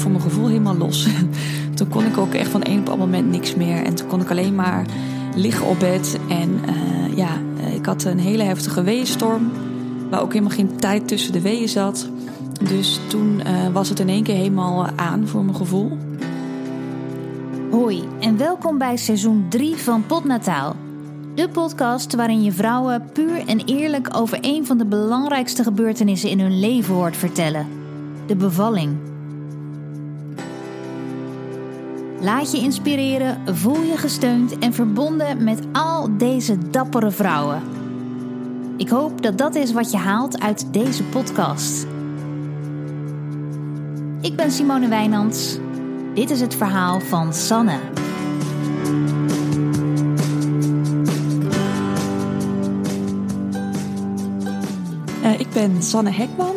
voor mijn gevoel helemaal los. toen kon ik ook echt van een op ander moment niks meer. En toen kon ik alleen maar liggen op bed. En uh, ja, ik had een hele heftige weeënstorm. Waar ook helemaal geen tijd tussen de weeën zat. Dus toen uh, was het in één keer helemaal aan voor mijn gevoel. Hoi en welkom bij seizoen 3 van Potnataal. De podcast waarin je vrouwen puur en eerlijk over een van de belangrijkste gebeurtenissen in hun leven hoort vertellen: de bevalling. Laat je inspireren, voel je gesteund en verbonden met al deze dappere vrouwen. Ik hoop dat dat is wat je haalt uit deze podcast. Ik ben Simone Wijnands. Dit is het verhaal van Sanne. Uh, ik ben Sanne Hekman.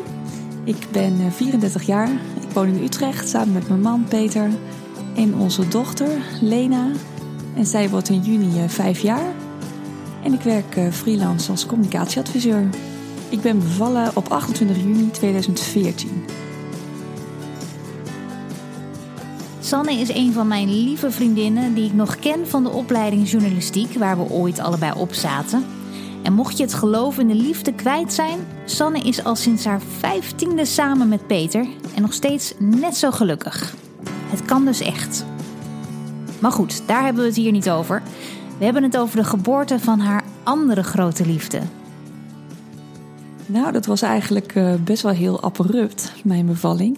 Ik ben 34 eh, jaar. Ik woon in Utrecht samen met mijn man Peter en onze dochter Lena. En zij wordt in juni 5 eh, jaar. En ik werk freelance als communicatieadviseur. Ik ben bevallen op 28 juni 2014. Sanne is een van mijn lieve vriendinnen die ik nog ken van de opleiding journalistiek, waar we ooit allebei op zaten. En mocht je het geloof in de liefde kwijt zijn, Sanne is al sinds haar vijftiende samen met Peter en nog steeds net zo gelukkig. Het kan dus echt. Maar goed, daar hebben we het hier niet over. We hebben het over de geboorte van haar andere grote liefde. Nou, dat was eigenlijk eh, best wel heel abrupt, mijn bevalling.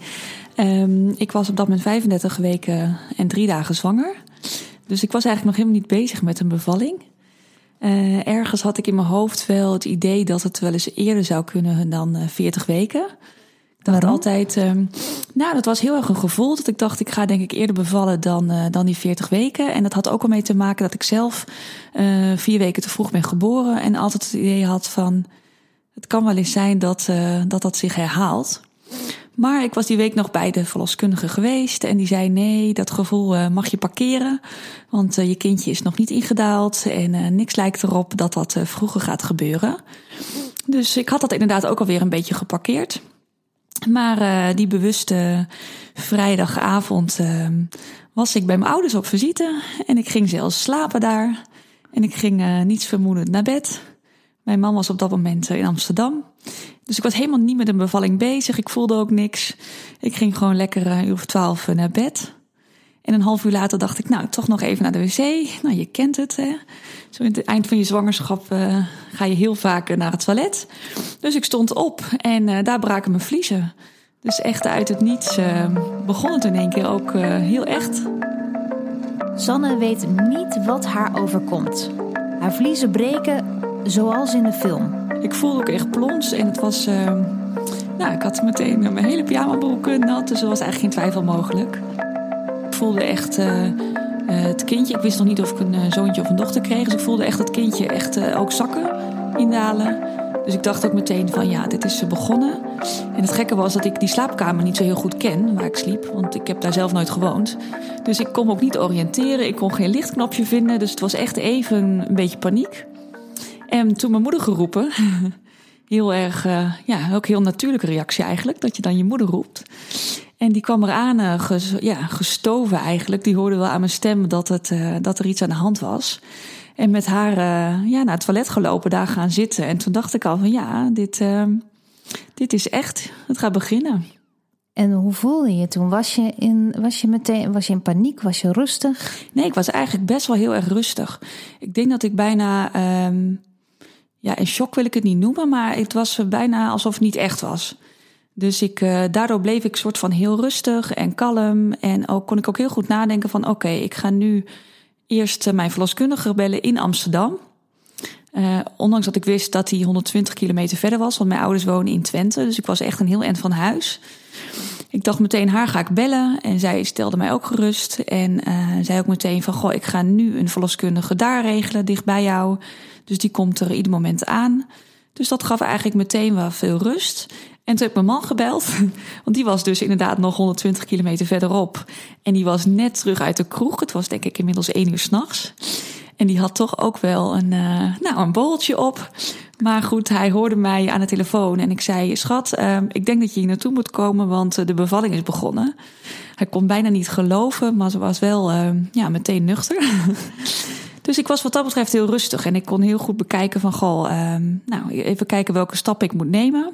Um, ik was op dat moment 35 weken en drie dagen zwanger. Dus ik was eigenlijk nog helemaal niet bezig met een bevalling. Uh, ergens had ik in mijn hoofd wel het idee dat het wel eens eerder zou kunnen dan uh, eh, 40 weken. Ik dacht altijd, um, nou, dat was heel erg een gevoel dat ik dacht, ik ga denk ik eerder bevallen dan, uh, dan die 40 weken. En dat had ook al mee te maken dat ik zelf vier weken te vroeg ben geboren en altijd het idee had van, het kan wel eens zijn dat dat, dat zich herhaalt. Maar ik was die week nog bij de verloskundige geweest en die zei: nee, dat gevoel uh, mag je parkeren, want uh, je kindje is nog niet ingedaald en uh, niks lijkt erop dat dat vroeger gaat gebeuren. Dus ik had dat inderdaad ook alweer een beetje geparkeerd. Maar die bewuste vrijdagavond was ik bij mijn ouders op visite en ik ging zelfs slapen daar. En ik ging niets vermoedend naar bed. Mijn man was op dat moment in Amsterdam. Dus ik was helemaal niet met een bevalling bezig. Ik voelde ook niks. Ik ging gewoon lekker een uur of twaalf naar bed. En een half uur later dacht ik, nou, toch nog even naar de wc. Nou, je kent het, hè. Zo in het eind van je zwangerschap uh, ga je heel vaak naar het toilet. Dus ik stond op en uh, daar braken mijn vliezen. Dus echt uit het niets uh, begon het in één keer ook heel echt. Sanne weet niet wat haar overkomt. Haar vliezen breken zoals in de film. Ik voelde ook echt plons en het was... Nou, ik had meteen mijn hele pyjamabroek nat, dus er was eigenlijk geen twijfel mogelijk. Voelde echt uh, het kindje, ik wist nog niet of ik een zoontje of een dochter kreeg, dus ik voelde echt het kindje echt ook zakken, indalen. Dus ik dacht ook meteen van ja, dit is begonnen. En het gekke was dat ik die slaapkamer niet zo heel goed ken waar ik sliep. Want ik heb daar zelf nooit gewoond. Dus ik kon me ook niet oriënteren. Ik kon geen lichtknopje vinden. Dus het was echt even een beetje paniek. En toen mijn moeder geroepen. Heel erg, ja, ook heel natuurlijke reactie eigenlijk. Dat je dan je moeder roept. En die kwam eraan, uh, ja, gestoven eigenlijk. Die hoorde wel aan mijn stem dat, het, uh, dat er iets aan de hand was. En met haar ja, naar het toilet gelopen, daar gaan zitten. En toen dacht ik al van ja, dit, dit is echt, het gaat beginnen. En hoe voelde je toen? Was je in, was je meteen, was je in paniek? Was je rustig? Nee, ik was eigenlijk best wel heel erg rustig. Ik denk dat ik bijna um, ja, in shock wil ik het niet noemen, maar het was bijna alsof het niet echt was. Dus ik, uh, daardoor bleef ik soort van heel rustig en kalm. En ook kon ik ook heel goed nadenken van oké, ik ga nu eerst mijn verloskundige bellen in Amsterdam. Uh, ondanks dat ik wist dat hij 120 kilometer verder was, want mijn ouders wonen in Twente. Dus ik was echt een heel eind van huis. Ik dacht meteen, haar ga ik bellen. En zij stelde mij ook gerust. En uh, zei ook meteen van, goh, ik ga nu een verloskundige daar regelen, dicht bij jou. Dus die komt er ieder moment aan. Dus dat gaf eigenlijk meteen wel veel rust. En toen heb ik mijn man gebeld, want die was dus inderdaad nog 120 kilometer verderop. En die was net terug uit de kroeg. Het was denk ik inmiddels één uur s'nachts. En die had toch ook wel een, uh, nou, een bolletje op. Maar goed, hij hoorde mij aan de telefoon en ik zei: Schat, uh, ik denk dat je hier naartoe moet komen, want de bevalling is begonnen. Hij kon bijna niet geloven, maar ze was wel ehm, ja, meteen nuchter. dus ik was wat dat betreft heel rustig. En ik kon heel goed bekijken van, goh, ehm, nou, even kijken welke stappen ik moet nemen.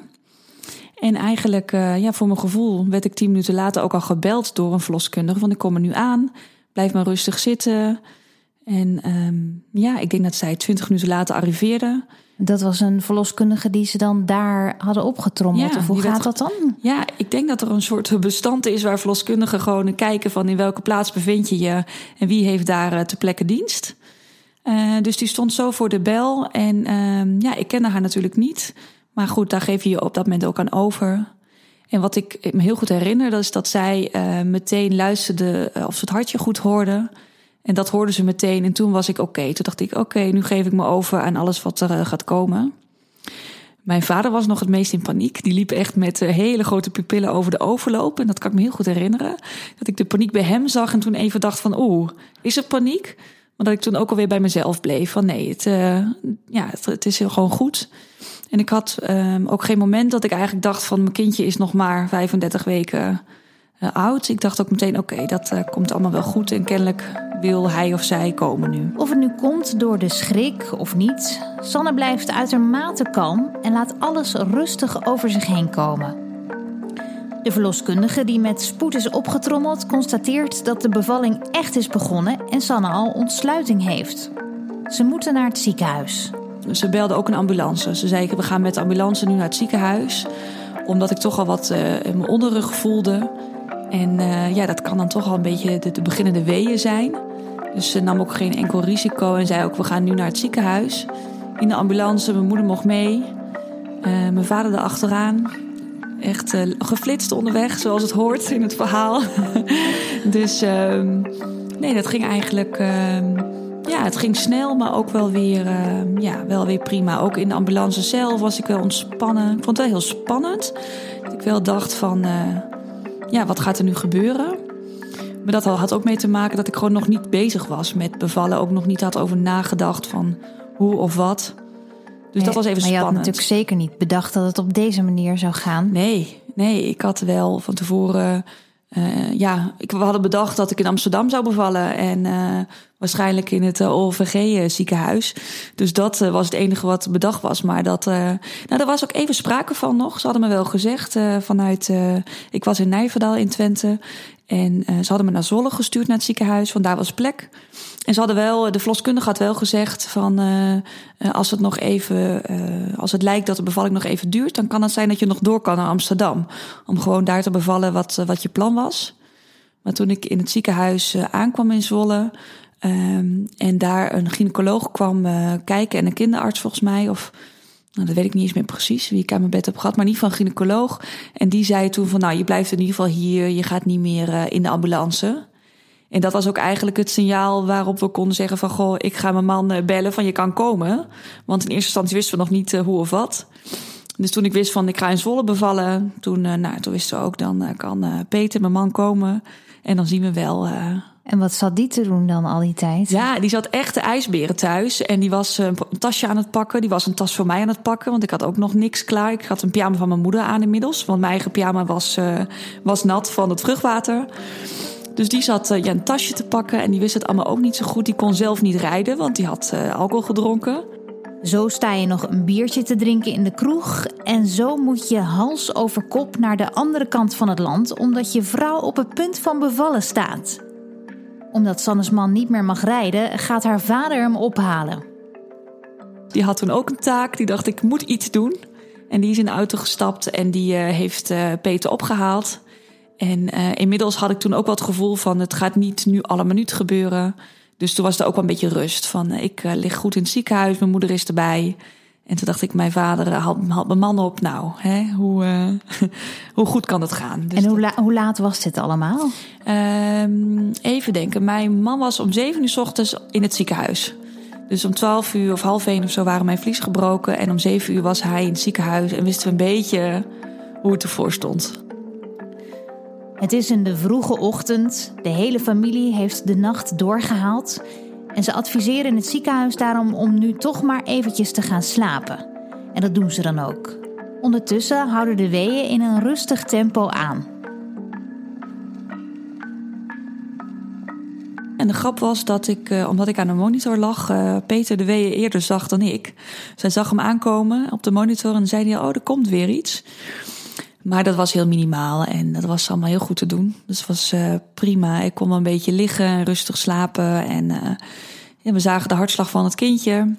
En eigenlijk, uh, ja, voor mijn gevoel, werd ik tien minuten later ook al gebeld door een verloskundige. Van ik kom er nu aan, blijf maar rustig zitten. En um, ja, ik denk dat zij twintig minuten later arriveerde. Dat was een verloskundige die ze dan daar hadden opgetrommeld. Ja, of hoe gaat dat dan? Ja, ik denk dat er een soort bestand is waar verloskundigen gewoon kijken van in welke plaats bevind je je en wie heeft daar uh, ter plekke dienst. Uh, dus die stond zo voor de bel en uh, ja, ik kende haar natuurlijk niet. Maar goed, daar geef je je op dat moment ook aan over. En wat ik me heel goed herinner, dat is dat zij uh, meteen luisterde of ze het hartje goed hoorde. En dat hoorden ze meteen. En toen was ik oké. Toen dacht ik, oké, nu geef ik me over aan alles wat er uh, gaat komen. Mijn vader was nog het meest in paniek. Die liep echt met hele grote pupillen over de overloop. En dat kan ik me heel goed herinneren. Dat ik de paniek bij hem zag en toen even dacht van... oeh, is er paniek? Maar dat ik toen ook alweer bij mezelf bleef. Van nee, het, ja, het, het, is gewoon goed. En ik had um, ook geen moment dat ik eigenlijk dacht van... mijn kindje is nog maar 35 weken uh, oud. Ik dacht ook meteen, oké, dat uh, komt allemaal wel goed. En kennelijk wil hij of zij komen nu. Of het nu komt door de schrik of niet, Sanne blijft uitermate kalm en laat alles rustig over zich heen komen. De verloskundige die met spoed is opgetrommeld constateert dat de bevalling echt is begonnen en Sanne al ontsluiting heeft. Ze moeten naar het ziekenhuis. Ze belde ook een ambulance. Ze zei: We gaan met de ambulance nu naar het ziekenhuis. Omdat ik toch al wat uh, in mijn onderrug voelde. En uh, ja, dat kan dan toch al een beetje de, de, beginnende weeën zijn. Dus ze nam ook geen enkel risico en zei ook: We gaan nu naar het ziekenhuis. In de ambulance, mijn moeder mocht mee. Uh, mijn vader erachteraan. Echt geflitst onderweg, zoals het hoort in het verhaal. dus uh, nee, dat ging eigenlijk. Ehm, ja, het ging snel, maar ook wel weer, ja, wel weer prima. Ook in de ambulance zelf was ik wel ontspannen. Ik vond het wel heel spannend. Ik wel dacht van ja, wat gaat er nu gebeuren? Maar dat had ook mee te maken dat ik gewoon nog niet bezig was met bevallen. Ook nog niet had over nagedacht van hoe of wat. Dus nee, dat was even maar spannend. je had natuurlijk zeker niet bedacht dat het op deze manier zou gaan. Nee, nee ik had wel van tevoren... Uh, ja, ik, we hadden bedacht dat ik in Amsterdam zou bevallen. En uh, waarschijnlijk in het uh, OVG ziekenhuis. Dus dat was het enige wat bedacht was. Maar dat, nou, daar was ook even sprake van nog. Ze hadden me wel gezegd vanuit. ik was in Nijverdal in Twente. En ze hadden me naar Zwolle gestuurd naar het ziekenhuis, want daar was plek. En ze hadden wel, de verloskundige had wel gezegd van als het nog even, als het lijkt dat de bevalling nog even duurt, dan kan het zijn dat je nog door kan naar Amsterdam. Om gewoon daar te bevallen wat, wat je plan was. Maar toen ik in het ziekenhuis aankwam in Zwolle, Um, en daar een gynaecoloog kwam uh, kijken en een kinderarts volgens mij. Of nou, dat weet ik niet eens meer precies wie ik aan mijn bed heb gehad. Maar niet van een gynaecoloog. En die zei toen van nou je blijft in ieder geval hier. Je gaat niet meer uh, in de ambulance. En dat was ook eigenlijk het signaal waarop we konden zeggen van... goh, ik ga mijn man uh, bellen van je kan komen. Want in eerste instantie wisten we nog niet hoe of wat. Dus toen ik wist van ik ga in Zwolle bevallen... toen, nou, toen wisten we ook dan kan Peter, mijn man, komen. En dan zien we wel en wat zat die te doen dan al die tijd? Ja, die zat echt de ijsberen thuis. En die was een tasje aan het pakken. Die was een tas voor mij aan het pakken. Want ik had ook nog niks klaar. Ik had een pyjama van mijn moeder aan inmiddels. Want mijn eigen pyjama was, uh, was nat van het vruchtwater. Dus die zat uh, ja, een tasje te pakken. En die wist het allemaal ook niet zo goed. Die kon zelf niet rijden, want die had uh, alcohol gedronken. Zo sta je nog een biertje te drinken in de kroeg. En zo moet je hals over kop naar de andere kant van het land. Omdat je vrouw op het punt van bevallen staat omdat Sannes man niet meer mag rijden, gaat haar vader hem ophalen. Die had toen ook een taak. Die dacht, ik moet iets doen. En die is in de auto gestapt en die uh, heeft uh, Peter opgehaald. En uh, inmiddels had ik toen ook wel het gevoel van... het gaat niet nu alle minuut gebeuren. Dus toen was er ook wel een beetje rust. Van, ik lig goed in het ziekenhuis, mijn moeder is erbij... En toen dacht ik, mijn vader haalt, haalt mijn man op. Nou, hè, hoe, uh, hoe goed kan het gaan? Dus en hoe, la hoe, laat was dit allemaal? Um, even denken. Mijn man was om zeven uur s ochtends in het ziekenhuis. Dus om twaalf uur of half één of zo waren mijn vlies gebroken. En om zeven uur was hij in het ziekenhuis. En wisten we een beetje hoe het ervoor stond. Het is in de vroege ochtend. De hele familie heeft de nacht doorgehaald. En ze adviseren het ziekenhuis daarom om nu toch maar eventjes te gaan slapen. En dat doen ze dan ook. Ondertussen houden de weeën in een rustig tempo aan. En de grap was dat ik, uh, omdat ik aan de monitor lag, uh, Peter de weeën eerder zag dan ik. Zij zag hem aankomen op de monitor en zei hij, oh, er komt weer iets. Maar dat was heel minimaal en dat was allemaal heel goed te doen. Dus het was uh, prima. Ik kon wel een beetje liggen en rustig slapen. En ja, we zagen de hartslag van het kindje.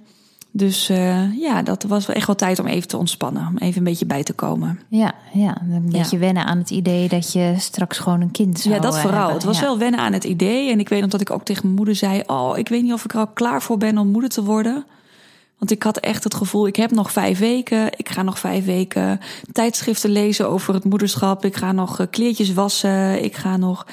Dus uh, ja, dat was echt wel tijd om even te ontspannen. Om even een beetje bij te komen. Ja, ja een beetje ja. wennen aan het idee dat je straks gewoon een kind zou Ja, dat vooral. Hebben. Het was ja. wel wennen aan het idee. En ik weet nog dat ik ook tegen mijn moeder zei... oh, ik weet niet of ik er al klaar voor ben om moeder te worden. Want ik had echt het gevoel, ik heb nog vijf weken. Ik ga nog vijf weken tijdschriften lezen over het moederschap. Ik ga nog kleertjes wassen. Ik ga nog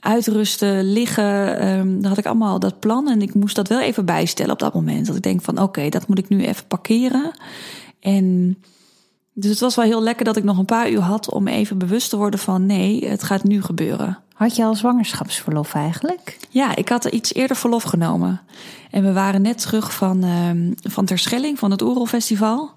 uitrusten, liggen. Um, had ik allemaal dat plan. En ik moest dat wel even bijstellen op dat moment. Dat ik denk van, oké, dat moet ik nu even parkeren. En dus het was wel heel lekker dat ik nog een paar uur had om even bewust te worden van, nee, het gaat nu gebeuren. Had je al zwangerschapsverlof eigenlijk? Ja, ik had er iets eerder verlof genomen. En we waren net terug van, um, van Terschelling, van het Oerolfestival.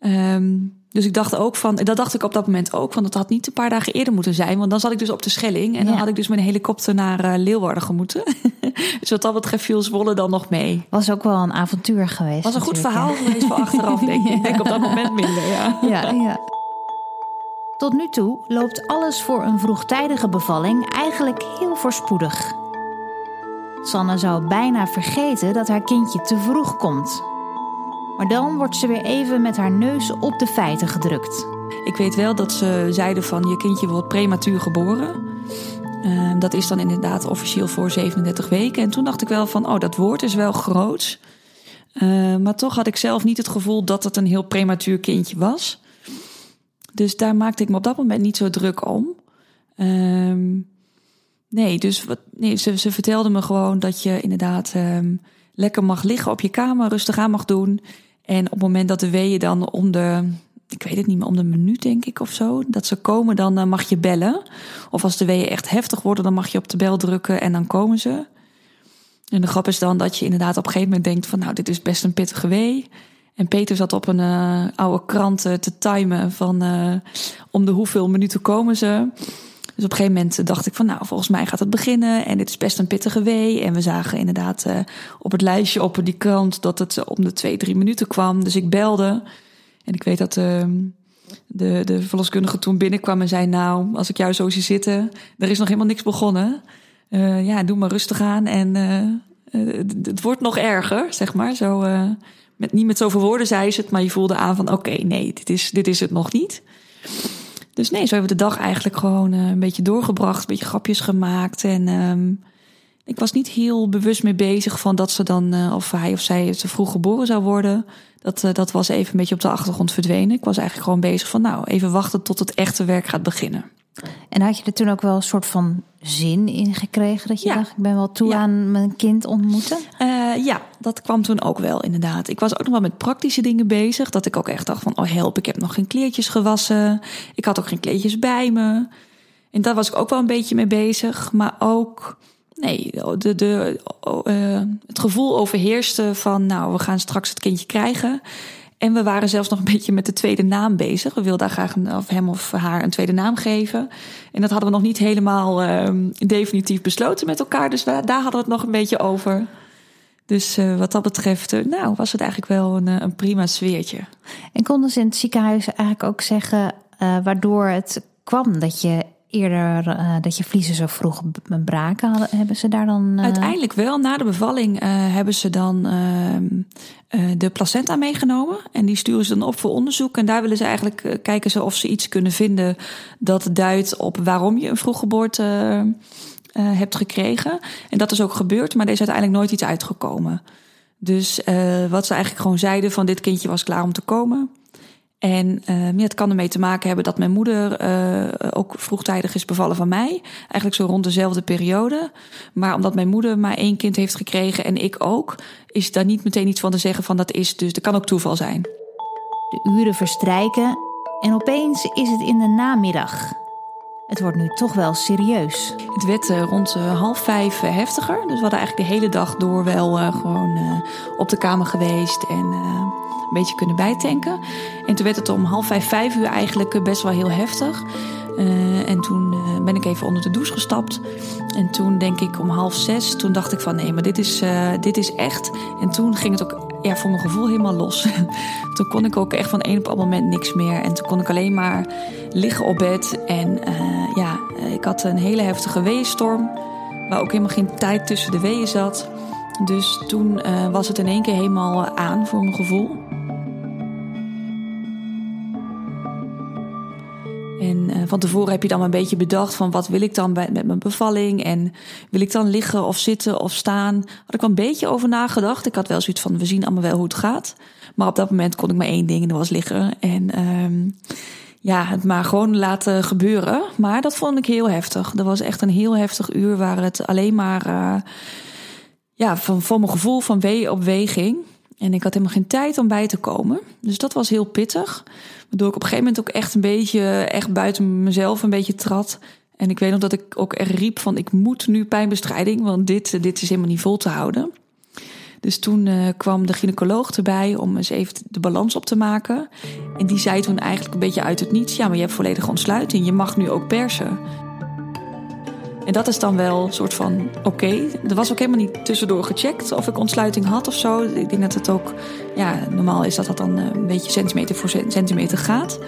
Um, dus ik dacht ook van, dat dacht ik op dat moment ook, van dat had niet een paar dagen eerder moeten zijn. Want dan zat ik dus op de Schelling en dan had ik dus een helikopter naar uh, Leeuwarden gemoeten. dus wat dat betreft viel Zwolle dan nog mee. Was ook wel een avontuur geweest. Was een goed verhaal geweest voor achteraf, denk ik. Ik denk op dat moment minder, ja. ja, ja. Tot nu toe loopt alles voor een vroegtijdige bevalling eigenlijk heel voorspoedig. Sanne zou bijna vergeten dat haar kindje te vroeg komt. Maar dan wordt ze weer even met haar neus op de feiten gedrukt. Ik weet wel dat ze zeiden van je kindje wordt prematuur geboren. Uh, dat is dan inderdaad officieel voor 37 weken. En toen dacht ik wel van, oh, dat woord is wel groot. Uh, maar toch had ik zelf niet het gevoel dat het een heel prematuur kindje was. Dus daar maakte ik me op dat moment niet zo druk om. Uh, nee, dus wat, nee, ze, ze vertelde me gewoon dat je inderdaad um, lekker mag liggen op je kamer, rustig aan mag doen. En op het moment dat de weeën dan om de, ik weet het niet meer, om de minuut denk ik of zo, dat ze komen, dan uh, mag je bellen. Of als de weeën echt heftig worden, dan mag je op de bel drukken en dan komen ze. En de grap is dan dat je inderdaad op een gegeven moment denkt van, nou, dit is best een pittige wee. En Peter zat op een uh, oude krant uh, te timen van uh, om de hoeveel minuten komen ze. Dus op een gegeven moment dacht ik van nou, volgens mij gaat het beginnen. En dit is best een pittige wee. En we zagen inderdaad op het lijstje op die krant dat het om de twee, drie minuten kwam. Dus ik belde. En ik weet dat uh, de, de verloskundige toen binnenkwam en zei nou, als ik jou zo zie zitten, er is nog helemaal niks begonnen. Ja, doe maar rustig aan. En het wordt nog erger, zeg maar. Zo, met, niet met zoveel woorden zei ze het, maar je voelde aan van oké, nee, dit is, dit is het nog niet. Dus nee, zo hebben we de dag eigenlijk gewoon uh, een beetje doorgebracht, een beetje grapjes gemaakt. En um, ik was niet heel bewust mee bezig van dat ze dan, uh, of hij of zij te vroeg geboren zou worden. Dat, uh, dat was even een beetje op de achtergrond verdwenen. Ik was eigenlijk gewoon bezig van, nou, even wachten tot het echte werk gaat beginnen. En had je er toen ook wel een soort van zin in gekregen? Dat je ja. dacht, ik ben wel toe ja. aan mijn kind ontmoeten? Uh, ja, dat kwam toen ook wel inderdaad. Ik was ook nog wel met praktische dingen bezig. Dat ik ook echt dacht van, oh help, ik heb nog geen kleertjes gewassen. Ik had ook geen kleertjes bij me. En daar was ik ook wel een beetje mee bezig. Maar ook, nee, de, de, uh, het gevoel overheerste van, nou, we gaan straks het kindje krijgen. En we waren zelfs nog een beetje met de tweede naam bezig. We wilden daar graag een, of hem of haar een tweede naam geven. En dat hadden we nog niet helemaal um, definitief besloten met elkaar. Dus daar hadden we het nog een beetje over. Dus uh, wat dat betreft, uh, nou, was het eigenlijk wel een, een, prima sfeertje. En konden ze in het ziekenhuis eigenlijk ook zeggen waardoor het kwam dat je eerder uh, dat je vliezen zo vroeg braken hadden, hebben ze daar dan? Uh... Uiteindelijk wel. Na de bevalling uh, hebben ze dan ehm, de placenta meegenomen en die sturen ze dan op voor onderzoek. En daar willen ze eigenlijk kijken ze of ze iets kunnen vinden dat duidt op waarom je een vroeggeboorte hebt gekregen. En dat is ook gebeurd, maar er is uiteindelijk nooit iets uitgekomen. Dus wat ze eigenlijk gewoon zeiden van dit kindje was klaar om te komen. En ja, het kan ermee te maken hebben dat mijn moeder uh, ook vroegtijdig is bevallen van mij. Eigenlijk zo rond dezelfde periode. Maar omdat mijn moeder maar één kind heeft gekregen en ik ook, is daar niet meteen iets van te zeggen van dat is dus, dat kan ook toeval zijn. De uren verstrijken en opeens is het in de namiddag. Het wordt nu toch wel serieus. Het werd eh, rond uh, half vijf uh, heftiger. Dus we hadden eigenlijk de hele dag door wel gewoon op de kamer geweest en een beetje kunnen bijtanken. En toen werd het om half vijf, vijf uur eigenlijk best wel heel heftig. en toen ben ik even onder de douche gestapt. En toen denk ik om half zes, toen dacht ik van nee, maar dit is, dit is echt. En toen ging het ook ja, voor mijn gevoel helemaal los. toen kon ik ook echt van een op een moment niks meer. En toen kon ik alleen maar liggen op bed. En ja, ik had een hele heftige weeënstorm. Waar ook helemaal geen tijd tussen de weeën zat. Dus toen uh, was het in één keer helemaal aan voor mijn gevoel. En van tevoren heb je dan een beetje bedacht van wat wil ik dan met mijn bevalling en wil ik dan liggen of zitten of staan. Had ik wel een beetje over nagedacht. Ik had wel zoiets van we zien allemaal wel hoe het gaat. Maar op dat moment kon ik maar één ding en dat was liggen. En um, ja, het maar gewoon laten gebeuren. Maar dat vond ik heel heftig. Dat was echt een heel heftig uur waar het alleen maar uh, ja, van, voor mijn gevoel van wee op wee ging. En ik had helemaal geen tijd om bij te komen. Dus dat was heel pittig. Waardoor ik op een gegeven moment ook echt een beetje echt buiten mezelf een beetje trad. En ik weet nog dat ik ook echt riep van ik moet nu pijnbestrijding, want dit, dit is helemaal niet vol te houden. Dus toen uh, kwam de gynaecoloog erbij om eens even de balans op te maken. En die zei toen eigenlijk een beetje uit het niets: ja, maar je hebt volledige ontsluiting, je mag nu ook persen. En dat is dan wel een soort van oké. Er was ook helemaal niet tussendoor gecheckt of ik ontsluiting had of zo. Ik denk dat het ook, ja, normaal is dat dat dan eh, een beetje centimeter voor centimeter gaat.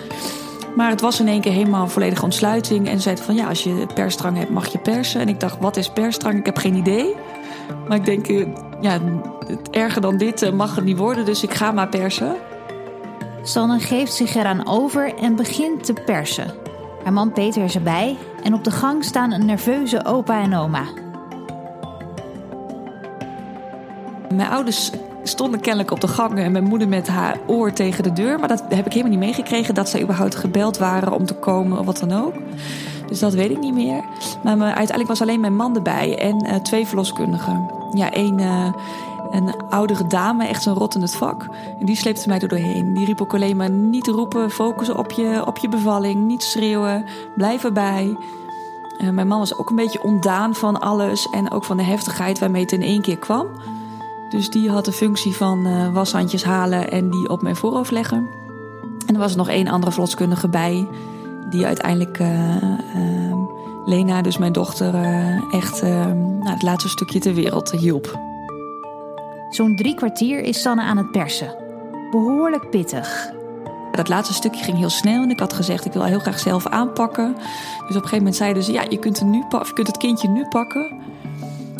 Maar het was in één keer helemaal volledige ontsluiting. En ze zeiden van ja, als je persstrang hebt, mag je persen. En ik dacht, wat is persstrang? Ik heb geen idee. Maar ik denk, eh, ja, het erger dan dit eh, mag het niet worden, dus ik ga maar persen. Sanne geeft zich eraan over en begint te persen. Haar man Peter is erbij en op de gang staan een nerveuze opa en oma. Mijn ouders stonden kennelijk op de gang en mijn moeder met haar oor tegen de deur. Maar dat heb ik helemaal niet meegekregen dat zij überhaupt gebeld waren om te komen of wat dan ook. Dus dat weet ik niet meer. Maar uiteindelijk was alleen mijn man erbij en uh, twee verloskundigen. Ja, één, uh, een oudere dame, echt zo'n rot in het vak. En die sleepte mij er doorheen. Die riep ook alleen maar niet roepen, focussen op je, op je bevalling, niet schreeuwen, blijf erbij. Uh, mijn man was ook een beetje ontdaan van alles en ook van de heftigheid waarmee het in één keer kwam. Dus die had de functie van washandjes halen en die op mijn voorhoofd leggen. En er was nog één andere verloskundige bij, die uiteindelijk uh, Lena, dus mijn dochter, echt nou, het laatste stukje ter wereld hielp. Zo'n drie kwartier is Sanne aan het persen. Behoorlijk pittig. Dat laatste stukje ging heel snel en ik had gezegd ik wil heel graag zelf aanpakken. Dus op een gegeven moment zeiden ze ja, je kunt, het nu, je kunt het kindje nu pakken.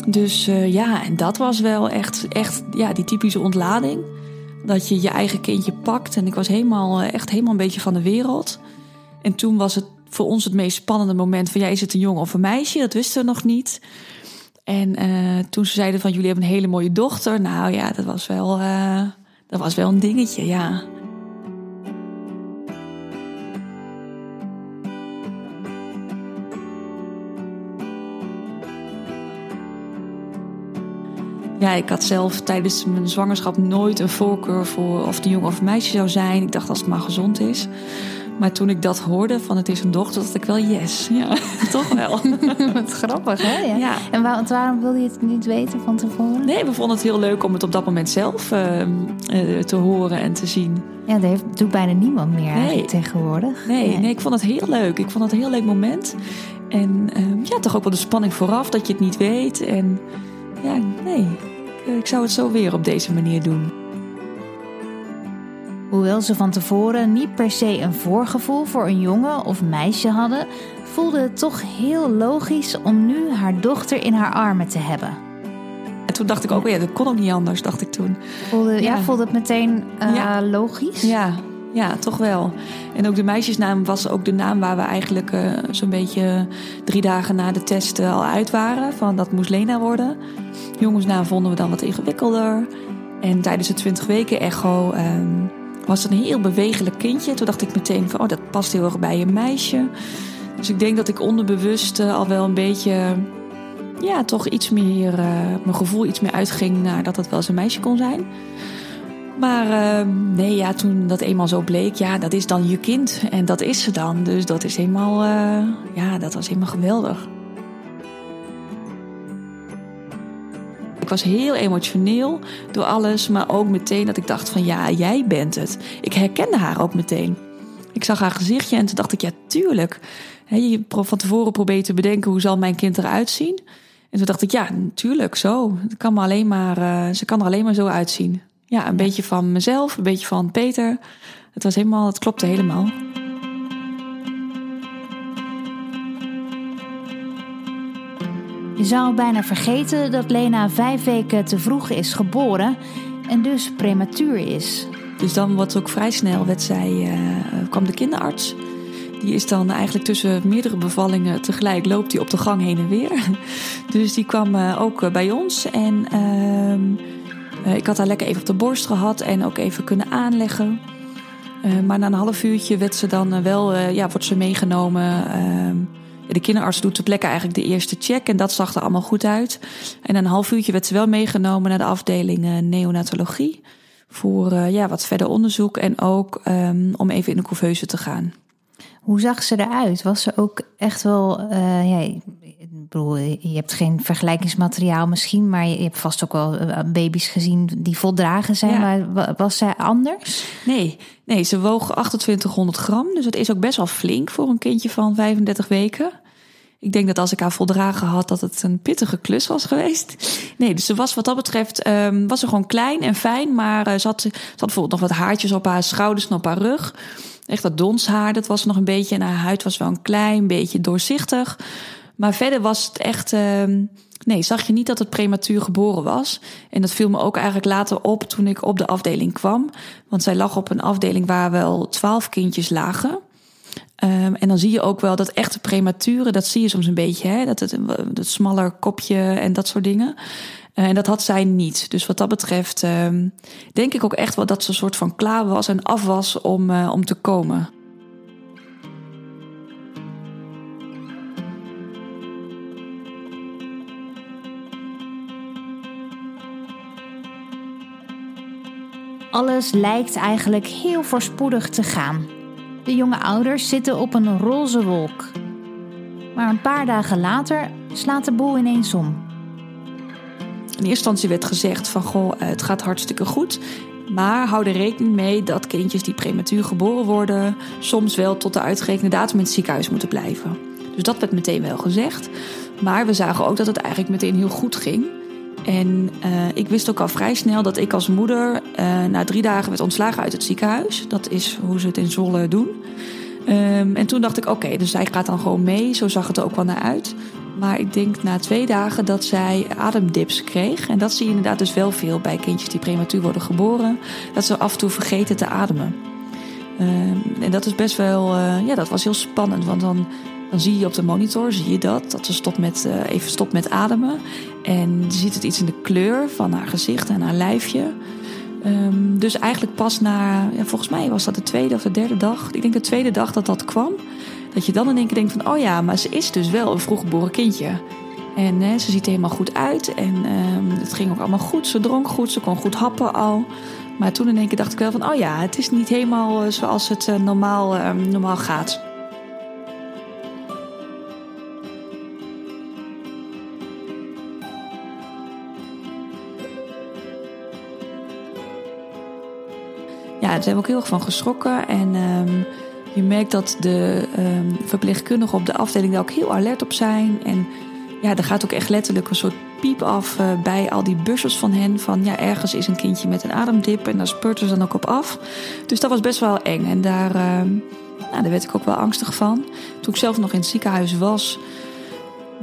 Dus uh, ja, en dat was wel echt, echt ja, die typische ontlading. Dat je je eigen kindje pakt. En ik was helemaal, echt helemaal een beetje van de wereld. En toen was het voor ons het meest spannende moment van... ja, is het een jongen of een meisje? Dat wisten we nog niet. En uh, toen ze zeiden van jullie hebben een hele mooie dochter. Nou ja, dat was wel, uh, dat was wel een dingetje, ja. Ja, ik had zelf tijdens mijn zwangerschap nooit een voorkeur voor of het een jongen of een meisje zou zijn. Ik dacht als het maar gezond is. Maar toen ik dat hoorde van het is een dochter, dacht ik wel yes. Ja, toch wel. Wat grappig, hè? Ja. ja. En waar, waarom wilde je het niet weten van tevoren? Nee, we vonden het heel leuk om het op dat moment zelf uh, uh, te horen en te zien. Ja, dat heeft, doet bijna niemand meer nee. tegenwoordig. Nee, nee, nee, ik vond het heel leuk. Ik vond het een heel leuk moment. En uh, ja, toch ook wel de spanning vooraf dat je het niet weet. En ja, nee, ik zou het zo weer op deze manier doen. Hoewel ze van tevoren niet per se een voorgevoel voor een jongen of meisje hadden, voelde het toch heel logisch om nu haar dochter in haar armen te hebben. En toen dacht ik ook, ja, dat kon ook niet anders, dacht ik toen. Voelde, ja. ja voelde het meteen uh, ja. logisch? Ja, ja, toch wel. En ook de meisjesnaam was ook de naam waar we eigenlijk uh, zo'n beetje drie dagen na de test al uit waren. Van dat moest Lena worden. Jongensnaam vonden we dan wat ingewikkelder. En tijdens de 20 weken echo um, was een heel bewegelijk kindje. Toen dacht ik meteen van, oh, dat past heel erg bij een meisje. Dus ik denk dat ik onderbewust uh, al wel een beetje, ja, toch iets meer, uh, mijn gevoel iets meer uitging naar dat het wel eens een meisje kon zijn. Maar ehm, nee, ja, toen dat eenmaal zo bleek, ja, dat is dan je kind. En dat is ze dan. Dus dat is helemaal, ja, dat was helemaal geweldig. Ik was heel emotioneel door alles, maar ook meteen dat ik dacht van ja, jij bent het. Ik herkende haar ook meteen. Ik zag haar gezichtje en toen dacht ik ja, tuurlijk. je van tevoren probeert te bedenken hoe zal mijn kind eruit zien. En toen dacht ik ja, natuurlijk zo. Het kan me alleen maar, uh, ze kan er alleen maar zo uitzien. Ja, een beetje van mezelf, een beetje van Peter. Het was helemaal, het klopte helemaal. Je zou bijna vergeten dat Lena vijf weken te vroeg is geboren en dus prematuur is. Dus dan wordt ook vrij snel, werd zij, uh, kwam de kinderarts. Die is dan eigenlijk tussen meerdere bevallingen tegelijk loopt hij op de gang heen en weer. Dus die kwam uh, ook bij ons en uh, ik had haar lekker even op de borst gehad en ook even kunnen aanleggen. maar na een half uurtje werd ze dan wel, ja, wordt ze meegenomen ehm, de kinderarts doet ter plekke eigenlijk de eerste check en dat zag er allemaal goed uit. En een half uurtje werd ze wel meegenomen naar de afdeling uh, neonatologie. Voor uh, ja, wat verder onderzoek en ook um, om even in de couveuse te gaan. Hoe zag ze eruit? Was ze ook echt wel. Uh, ja, ik bedoel, je hebt geen vergelijkingsmateriaal misschien, maar je hebt vast ook wel baby's gezien die voldragen zijn. Ja. Maar was zij anders? Nee, nee, ze woog 2800 gram. Dus dat is ook best wel flink voor een kindje van 35 weken. Ik denk dat als ik haar voldragen had, dat het een pittige klus was geweest. Nee, dus ze was wat dat betreft, um, was ze gewoon klein en fijn. Maar uh, ze, had, ze had bijvoorbeeld nog wat haartjes op haar schouders en op haar rug. Echt dat donshaar, dat was nog een beetje. En haar huid was wel een klein beetje doorzichtig. Maar verder was het echt. Uh, nee, zag je niet dat het prematuur geboren was. En dat viel me ook eigenlijk later op toen ik op de afdeling kwam. Want zij lag op een afdeling waar wel twaalf kindjes lagen. Um, en dan zie je ook wel dat echte premature, dat zie je soms een beetje, hè? Dat het dat smaller kopje en dat soort dingen. Uh, en dat had zij niet. Dus wat dat betreft um, denk ik ook echt wel dat ze een soort van klaar was en af was om, uh, om te komen. Alles lijkt eigenlijk heel voorspoedig te gaan. De jonge ouders zitten op een roze wolk. Maar een paar dagen later slaat de boel ineens om. In eerste instantie werd gezegd van goh, het gaat hartstikke goed. Maar hou er rekening mee dat kindjes die prematuur geboren worden, soms wel tot de uitgerekende datum in het ziekenhuis moeten blijven. Dus dat werd meteen wel gezegd. Maar we zagen ook dat het eigenlijk meteen heel goed ging. En uh, ik wist ook al vrij snel dat ik als moeder uh, na drie dagen werd ontslagen uit het ziekenhuis. Dat is hoe ze het in Zolle doen. Um, en toen dacht ik, oké, dus zij gaat dan gewoon mee. Zo zag het er ook wel naar uit. Maar ik denk na twee dagen dat zij ademdips kreeg. En dat zie je inderdaad dus wel veel bij kindjes die prematuur worden geboren. Dat ze af en toe vergeten te ademen. Um, en dat is best wel, uh, ja, dat was heel spannend. Want dan dan zie je op de monitor, zie je dat, dat ze stopt met, uh, even stopt met ademen. En je ziet het iets in de kleur van haar gezicht en haar lijfje. Um, dus eigenlijk pas na, ja, volgens mij was dat de tweede of de derde dag. Ik denk de tweede dag dat dat kwam. Dat je dan in één keer denkt van, oh ja, maar ze is dus wel een vroeggeboren kindje. En ze ziet er helemaal goed uit. En um, het ging ook allemaal goed. Ze dronk goed, ze kon goed happen al. Maar toen in één keer dacht ik wel van, oh ja, het is niet helemaal zoals het uh, normaal, um, normaal gaat. Zijn we ook heel erg van geschrokken. En um, je merkt dat de um, verpleegkundigen op de afdeling daar ook heel alert op zijn. En ja, er gaat ook echt letterlijk een soort piep af uh, bij al die bussers van hen. Van ja, ergens is een kindje met een ademdip en daar spurten ze dan ook op af. Dus dat was best wel eng. En daar, uh, nou, daar werd ik ook wel angstig van. Toen ik zelf nog in het ziekenhuis was,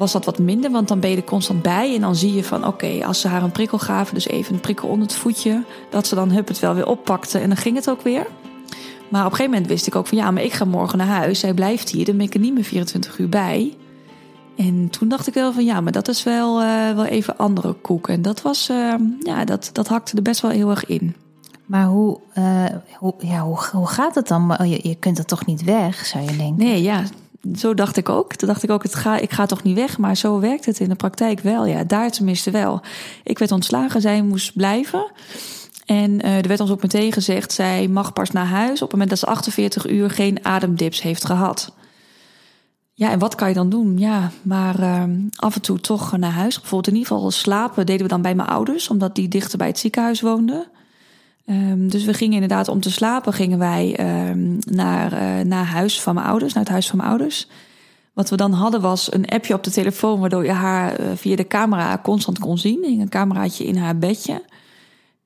was dat wat minder, want dan ben je er constant bij. En dan zie je van oké, als ze haar een prikkel gaven, dus even een prikkel onder het voetje, dat ze dan hup het wel weer oppakte en dan ging het ook weer. Maar op een gegeven moment wist ik ook van ja, maar ik ga morgen naar huis. Zij blijft hier, dan ben ik er niet meer 24 uur bij. En toen dacht ik wel van ja, maar dat is wel, uh, wel even andere koek. En dat was, uh, ja, dat, dat hakte er best wel heel erg in. Maar hoe, uh, hoe, ja, hoe, hoe gaat het dan? Je, je kunt er toch niet weg, zou je denken? Nee, ja, zo dacht ik ook. Toen dacht ik ook, het ga, ik ga toch niet weg. Maar zo werkt het in de praktijk wel. Ja, daar tenminste wel. Ik werd ontslagen, zij moest blijven. En er werd ons ook meteen gezegd, zij mag pas naar huis op het moment dat ze 48 uur geen ademdips heeft gehad. Ja, en wat kan je dan doen? Ja, maar uh, af en toe toch naar huis. Bijvoorbeeld in ieder geval slapen deden we dan bij mijn ouders, omdat die dichter bij het ziekenhuis woonden. Um, dus we gingen inderdaad om te slapen, gingen wij um, naar, uh, naar huis van mijn ouders, naar het huis van mijn ouders. Wat we dan hadden was een appje op de telefoon, waardoor je haar uh, via de camera constant kon zien. Een cameraatje in haar bedje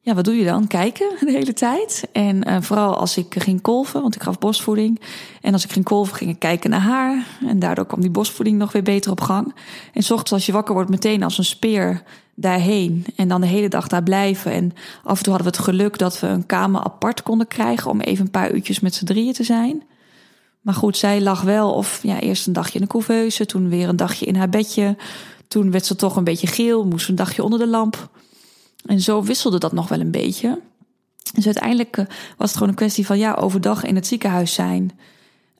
ja, wat doe je dan? Kijken de hele tijd. En uh, vooral als ik ging kolven, want ik gaf bosvoeding. En als ik ging kolven, ging ik kijken naar haar. En daardoor kwam die bosvoeding nog weer beter op gang. En s ochtends als je wakker wordt, meteen als een speer daarheen. En dan de hele dag daar blijven. En af en toe hadden we het geluk dat we een kamer apart konden krijgen... om even een paar uurtjes met z'n drieën te zijn. Maar goed, zij lag wel of ja, eerst een dagje in de couveuse... toen weer een dagje in haar bedje. Toen werd ze toch een beetje geel, moest een dagje onder de lamp... En zo wisselde dat nog wel een beetje. Dus uiteindelijk eh, was het gewoon een kwestie van ja, overdag in het ziekenhuis zijn.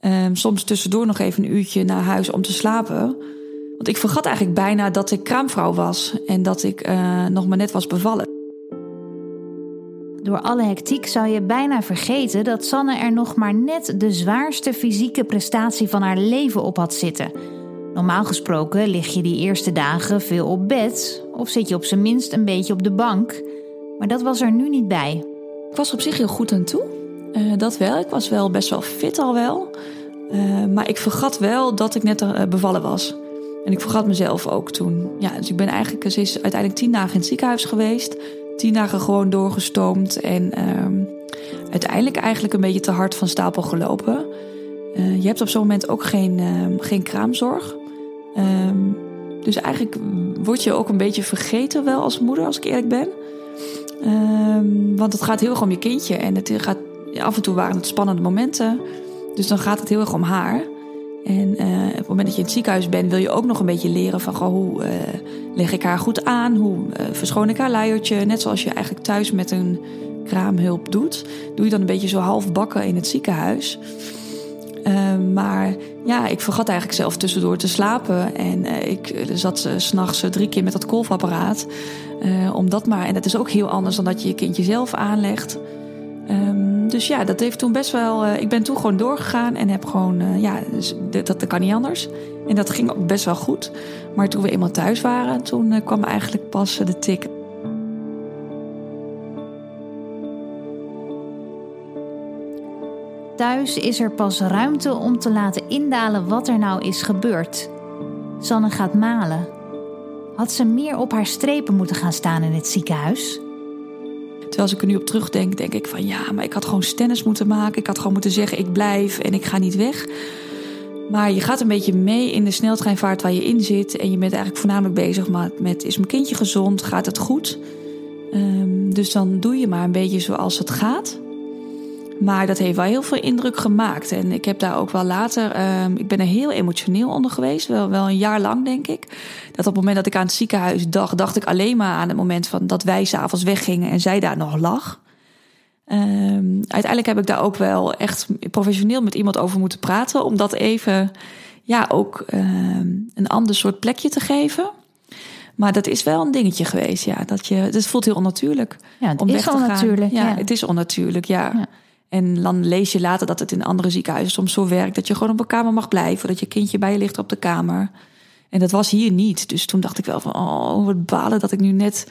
Um, soms tussendoor nog even een uurtje naar huis om te slapen. Want ik vergat eigenlijk bijna dat ik kraamvrouw was en dat ik uh, nog maar net was bevallen. Door alle hectiek zou je bijna vergeten dat Sanne er nog maar net de zwaarste fysieke prestatie van haar leven op had zitten. Normaal gesproken lig je die eerste dagen veel op bed of zit je op zijn minst een beetje op de bank. Maar dat was er nu niet bij. Ik was op zich heel goed aan toe. Uh, dat wel. Ik was wel best wel fit al wel. Uh, maar ik vergat wel dat ik net bevallen was. En ik vergat mezelf ook toen. Ja, dus ik ben eigenlijk, ze uiteindelijk tien dagen in het ziekenhuis geweest. Tien dagen gewoon doorgestoomd. En ehm, uiteindelijk eigenlijk een beetje te hard van stapel gelopen. je hebt op zo'n moment ook geen, ehm, geen kraamzorg. Um, dus eigenlijk word je ook een beetje vergeten wel als moeder, als ik eerlijk ben. Want het gaat heel erg om je kindje. En het gaat, af en toe waren het spannende momenten. Dus dan gaat het heel erg om haar. En uh, op het moment dat je in het ziekenhuis bent, wil je ook nog een beetje leren van hoe uh, leg ik haar goed aan? Hoe uh, verschoon ik haar luiertje? Net zoals je eigenlijk thuis met een kraamhulp doet, doe je dan een beetje zo half bakken in het ziekenhuis. Uh, maar ja, ik vergat eigenlijk zelf tussendoor te slapen. En ik zat s'nachts drie keer met dat kolfapparaat. om dat maar. En dat is ook heel anders dan dat je je kindje zelf aanlegt. Um, dus ja, dat heeft toen best wel. ik ben toen gewoon doorgegaan en heb gewoon. ja, dus dat, dat kan niet anders. En dat ging ook best wel goed. Maar toen we eenmaal thuis waren, toen kwam eigenlijk pas de tik. Thuis is er pas ruimte om te laten indalen wat er nou is gebeurd. Sanne gaat malen. Had ze meer op haar strepen moeten gaan staan in het ziekenhuis? Terwijl als ik er nu op terugdenk, denk ik van ja, maar ik had gewoon stennis moeten maken. Ik had gewoon moeten zeggen ik blijf en ik ga niet weg. Maar je gaat een beetje mee in de sneltreinvaart waar je in zit. En je bent eigenlijk voornamelijk bezig met, is mijn kindje gezond? Gaat het goed? Um, dus dan doe je maar een beetje zoals het gaat. Maar dat heeft wel heel veel indruk gemaakt. En ik heb daar ook wel later, um, ik ben er heel emotioneel onder geweest. Wel, wel een jaar lang, denk ik. Dat op het moment dat ik aan het ziekenhuis dacht, dacht ik alleen maar aan het moment van dat wij s'avonds weggingen en zij daar nog lag. Um, uiteindelijk heb ik daar ook wel echt professioneel met iemand over moeten praten. Om dat even, ja, ook um, een ander soort plekje te geven. Maar dat is wel een dingetje geweest, ja. Dat je, het voelt heel onnatuurlijk. Ja, het om is onnatuurlijk. Ja, ja, het is onnatuurlijk, ja. ja. En dan lees je later dat het in andere ziekenhuizen soms zo werkt dat je gewoon op een kamer mag blijven, dat je kindje bij je ligt op de kamer. En dat was hier niet. Dus toen dacht ik wel van, oh, wat balen dat ik nu net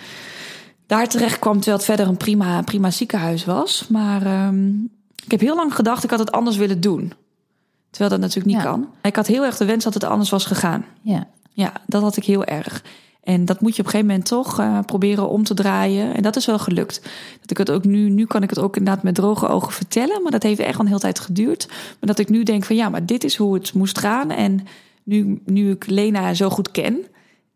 daar terecht kwam, terwijl het verder een prima, prima ziekenhuis was. Maar um, ik heb heel lang gedacht, ik had het anders willen doen. Terwijl dat natuurlijk niet ja. kan. Ik had heel erg de wens dat het anders was gegaan. Ja. Ja, dat had ik heel erg. En dat moet je op een gegeven moment toch uh, proberen om te draaien. En dat is wel gelukt. Dat ik het ook nu, nu kan ik het ook inderdaad met droge ogen vertellen. Maar dat heeft echt een hele tijd geduurd. Maar dat ik nu denk van ja, maar dit is hoe het moest gaan. En nu, nu ik Lena zo goed ken.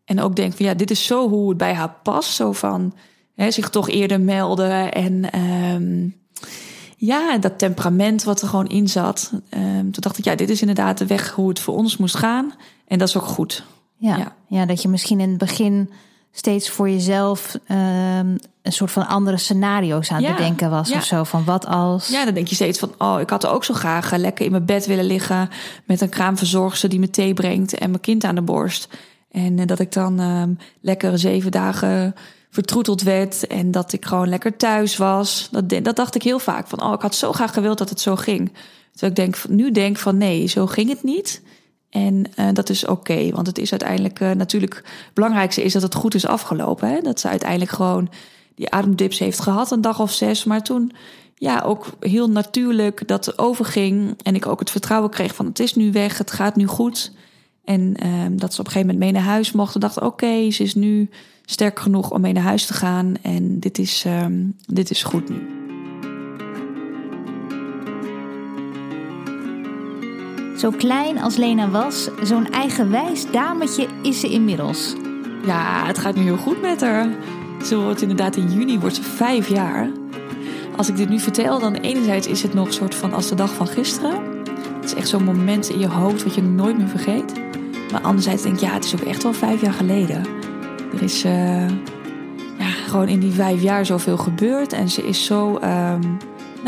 En ook denk van ja, dit is zo hoe het bij haar past. Zo van hè, zich toch eerder melden. En um, ja, dat temperament wat er gewoon in zat. Um, toen dacht ik ja, dit is inderdaad de weg hoe het voor ons moest gaan. En dat is ook goed. Ja, ja. ja dat je misschien in het begin steeds voor jezelf um, een soort van andere scenario's aan ja, te denken was. Ja. Of zo van wat als. Ja, dan denk je steeds van: oh, ik had er ook zo graag lekker in mijn bed willen liggen. Met een kraamverzorgster die me thee brengt en mijn kind aan de borst. En uh, dat ik dan um, lekker zeven dagen vertroeteld werd en dat ik gewoon lekker thuis was. Dat, dat dacht ik heel vaak van, oh, ik had zo graag gewild dat het zo ging. Terwijl ik denk, nu denk van nee, zo ging het niet. En uh, dat is oké, want het is uiteindelijk uh, natuurlijk het belangrijkste is dat het goed is afgelopen. Hè? Dat ze uiteindelijk gewoon die ademdips heeft gehad, een dag of zes. Maar toen ja, ook heel natuurlijk dat overging. En ik ook het vertrouwen kreeg van het is nu weg, het gaat nu goed. En uh, dat ze op een gegeven moment mee naar huis mochten. Dachten, oké, ze is nu sterk genoeg om mee naar huis te gaan. En dit is, um, dit is goed nu. Zo klein als Lena was, zo'n eigenwijs dametje is ze inmiddels. Ja, het gaat nu heel goed met haar. Ze wordt inderdaad in juni wordt ze vijf jaar. Als ik dit nu vertel, dan enerzijds is het nog een soort van als de dag van gisteren. Het is echt zo'n moment in je hoofd wat je nooit meer vergeet. Maar anderzijds denk ik, ja, het is ook echt wel vijf jaar geleden. Er is uh, ja, gewoon in die vijf jaar zoveel gebeurd. En ze is zo, um,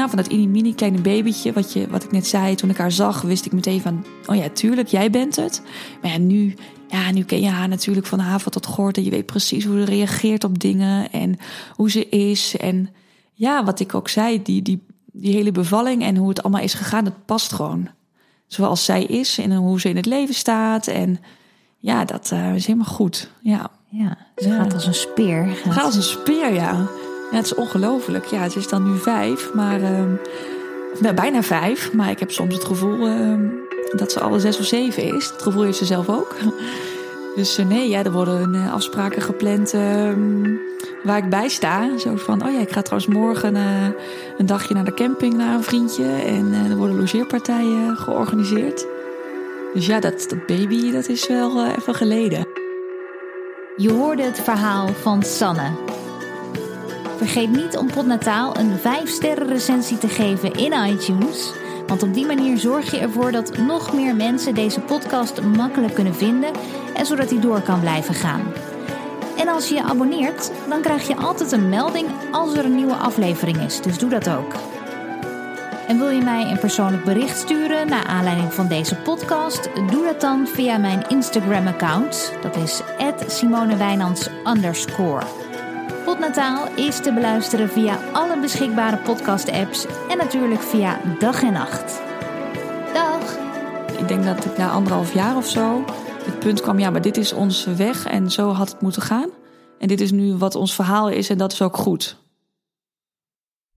nou, van dat mini kleine babytje, wat, je, wat ik net zei, toen ik haar zag, wist ik meteen van, oh ja, tuurlijk, jij bent het. Maar ja, nu, ja, nu ken je haar natuurlijk van haven tot gort. En je weet precies hoe ze reageert op dingen en hoe ze is. En ja, wat ik ook zei, die, die, die hele bevalling en hoe het allemaal is gegaan, dat past gewoon. Zoals zij is en hoe ze in het leven staat. En ja, dat uh, is helemaal goed. Ja, ja ze ja. gaat als een speer. Gaat, gaat als een speer, ja. Ja, het is ongelooflijk. Ja, het is dan nu vijf, maar uh, bijna vijf. Maar ik heb soms het gevoel uh, dat ze alle zes of zeven is. Het gevoel heeft ze zelf ook. Dus uh, nee, ja, er worden uh, afspraken gepland ehm, waar ik bij sta. Zo van, oh ja, ik ga trouwens morgen uh, een dagje naar de camping naar een vriendje. En er worden logeerpartijen georganiseerd. Dus ja, dat, dat baby, dat is wel even geleden. Je hoorde het verhaal van Sanne. Vergeet niet om Potnataal een 5-sterren recensie te geven in iTunes. Want op die manier zorg je ervoor dat nog meer mensen deze podcast makkelijk kunnen vinden en zodat hij door kan blijven gaan. En als je je abonneert, dan krijg je altijd een melding als er een nieuwe aflevering is. Dus doe dat ook. En wil je mij een persoonlijk bericht sturen naar aanleiding van deze podcast? Doe dat dan via mijn Instagram-account. Dat is @simonewijnands Potnataal is te beluisteren via alle beschikbare podcast-apps en natuurlijk via dag en nacht. Dag! Ik denk dat ik na anderhalf jaar of zo het punt kwam, ja, maar dit is onze weg en zo had het moeten gaan. En dit is nu wat ons verhaal is en dat is ook goed.